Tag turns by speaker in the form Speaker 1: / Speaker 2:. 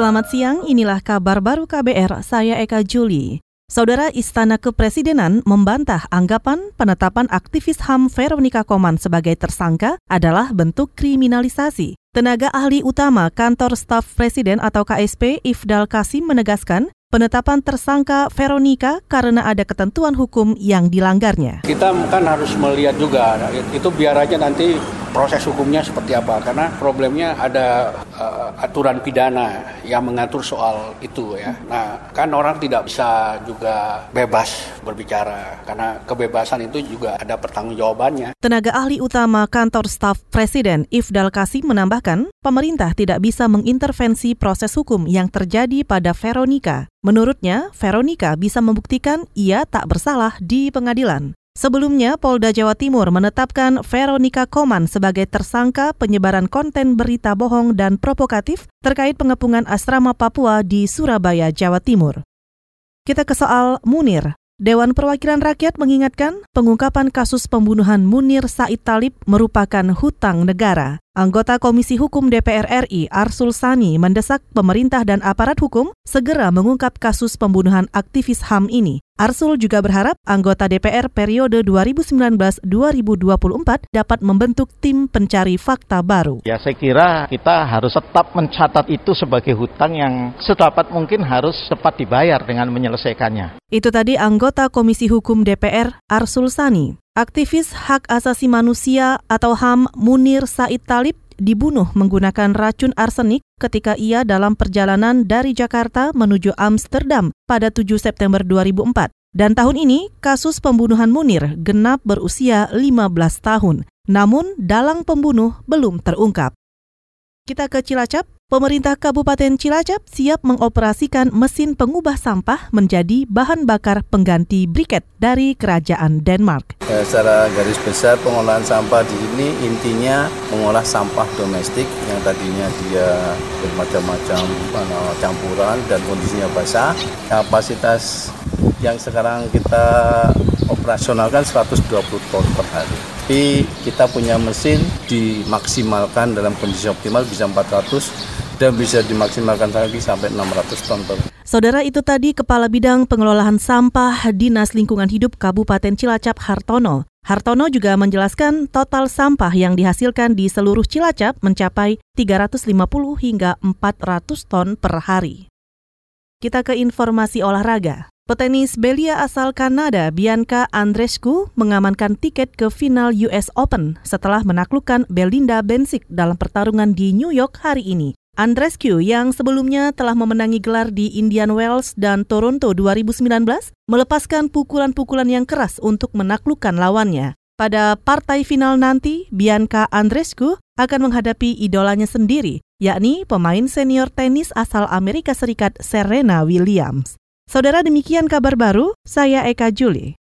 Speaker 1: Selamat siang, inilah kabar baru KBR, saya Eka Juli. Saudara Istana Kepresidenan membantah anggapan penetapan aktivis HAM Veronica Koman sebagai tersangka adalah bentuk kriminalisasi. Tenaga ahli utama kantor staf presiden atau KSP Ifdal Kasim menegaskan penetapan tersangka Veronica karena ada ketentuan hukum yang dilanggarnya.
Speaker 2: Kita kan harus melihat juga, itu biar aja nanti proses hukumnya seperti apa karena problemnya ada uh, aturan pidana yang mengatur soal itu ya. Nah, kan orang tidak bisa juga bebas berbicara karena kebebasan itu juga ada pertanggungjawabannya.
Speaker 1: Tenaga ahli utama kantor staf Presiden Ifdal Kasim menambahkan, pemerintah tidak bisa mengintervensi proses hukum yang terjadi pada Veronica. Menurutnya, Veronica bisa membuktikan ia tak bersalah di pengadilan. Sebelumnya, Polda Jawa Timur menetapkan Veronica Koman sebagai tersangka penyebaran konten berita bohong dan provokatif terkait pengepungan asrama Papua di Surabaya, Jawa Timur. Kita ke soal Munir. Dewan Perwakilan Rakyat mengingatkan pengungkapan kasus pembunuhan Munir Said Talib merupakan hutang negara. Anggota Komisi Hukum DPR RI Arsul Sani mendesak pemerintah dan aparat hukum segera mengungkap kasus pembunuhan aktivis HAM ini. Arsul juga berharap anggota DPR periode 2019-2024 dapat membentuk tim pencari fakta baru.
Speaker 3: Ya saya kira kita harus tetap mencatat itu sebagai hutang yang sedapat mungkin harus cepat dibayar dengan menyelesaikannya.
Speaker 1: Itu tadi anggota Komisi Hukum DPR Arsul Sani. Aktivis hak asasi manusia atau HAM Munir Said Talib dibunuh menggunakan racun arsenik ketika ia dalam perjalanan dari Jakarta menuju Amsterdam pada 7 September 2004. Dan tahun ini, kasus pembunuhan Munir genap berusia 15 tahun. Namun, dalang pembunuh belum terungkap. Kita ke Cilacap. Pemerintah Kabupaten Cilacap siap mengoperasikan mesin pengubah sampah menjadi bahan bakar pengganti briket dari kerajaan Denmark.
Speaker 4: Ya, secara garis besar pengolahan sampah di sini intinya mengolah sampah domestik yang tadinya dia bermacam-macam campuran dan kondisinya basah. Kapasitas yang sekarang kita operasionalkan 120 ton per hari. Tapi kita punya mesin dimaksimalkan dalam kondisi optimal bisa 400 dan bisa dimaksimalkan lagi sampai 600 ton per.
Speaker 1: Saudara itu tadi Kepala Bidang Pengelolaan Sampah Dinas Lingkungan Hidup Kabupaten Cilacap Hartono. Hartono juga menjelaskan total sampah yang dihasilkan di seluruh Cilacap mencapai 350 hingga 400 ton per hari. Kita ke informasi olahraga. Petenis belia asal Kanada Bianca Andreescu mengamankan tiket ke final US Open setelah menaklukkan Belinda Bencic dalam pertarungan di New York hari ini. Andrescu yang sebelumnya telah memenangi gelar di Indian Wells dan Toronto 2019 melepaskan pukulan-pukulan yang keras untuk menaklukkan lawannya. Pada partai final nanti, Bianca Andrescu akan menghadapi idolanya sendiri, yakni pemain senior tenis asal Amerika Serikat Serena Williams. Saudara demikian kabar baru, saya Eka Juli.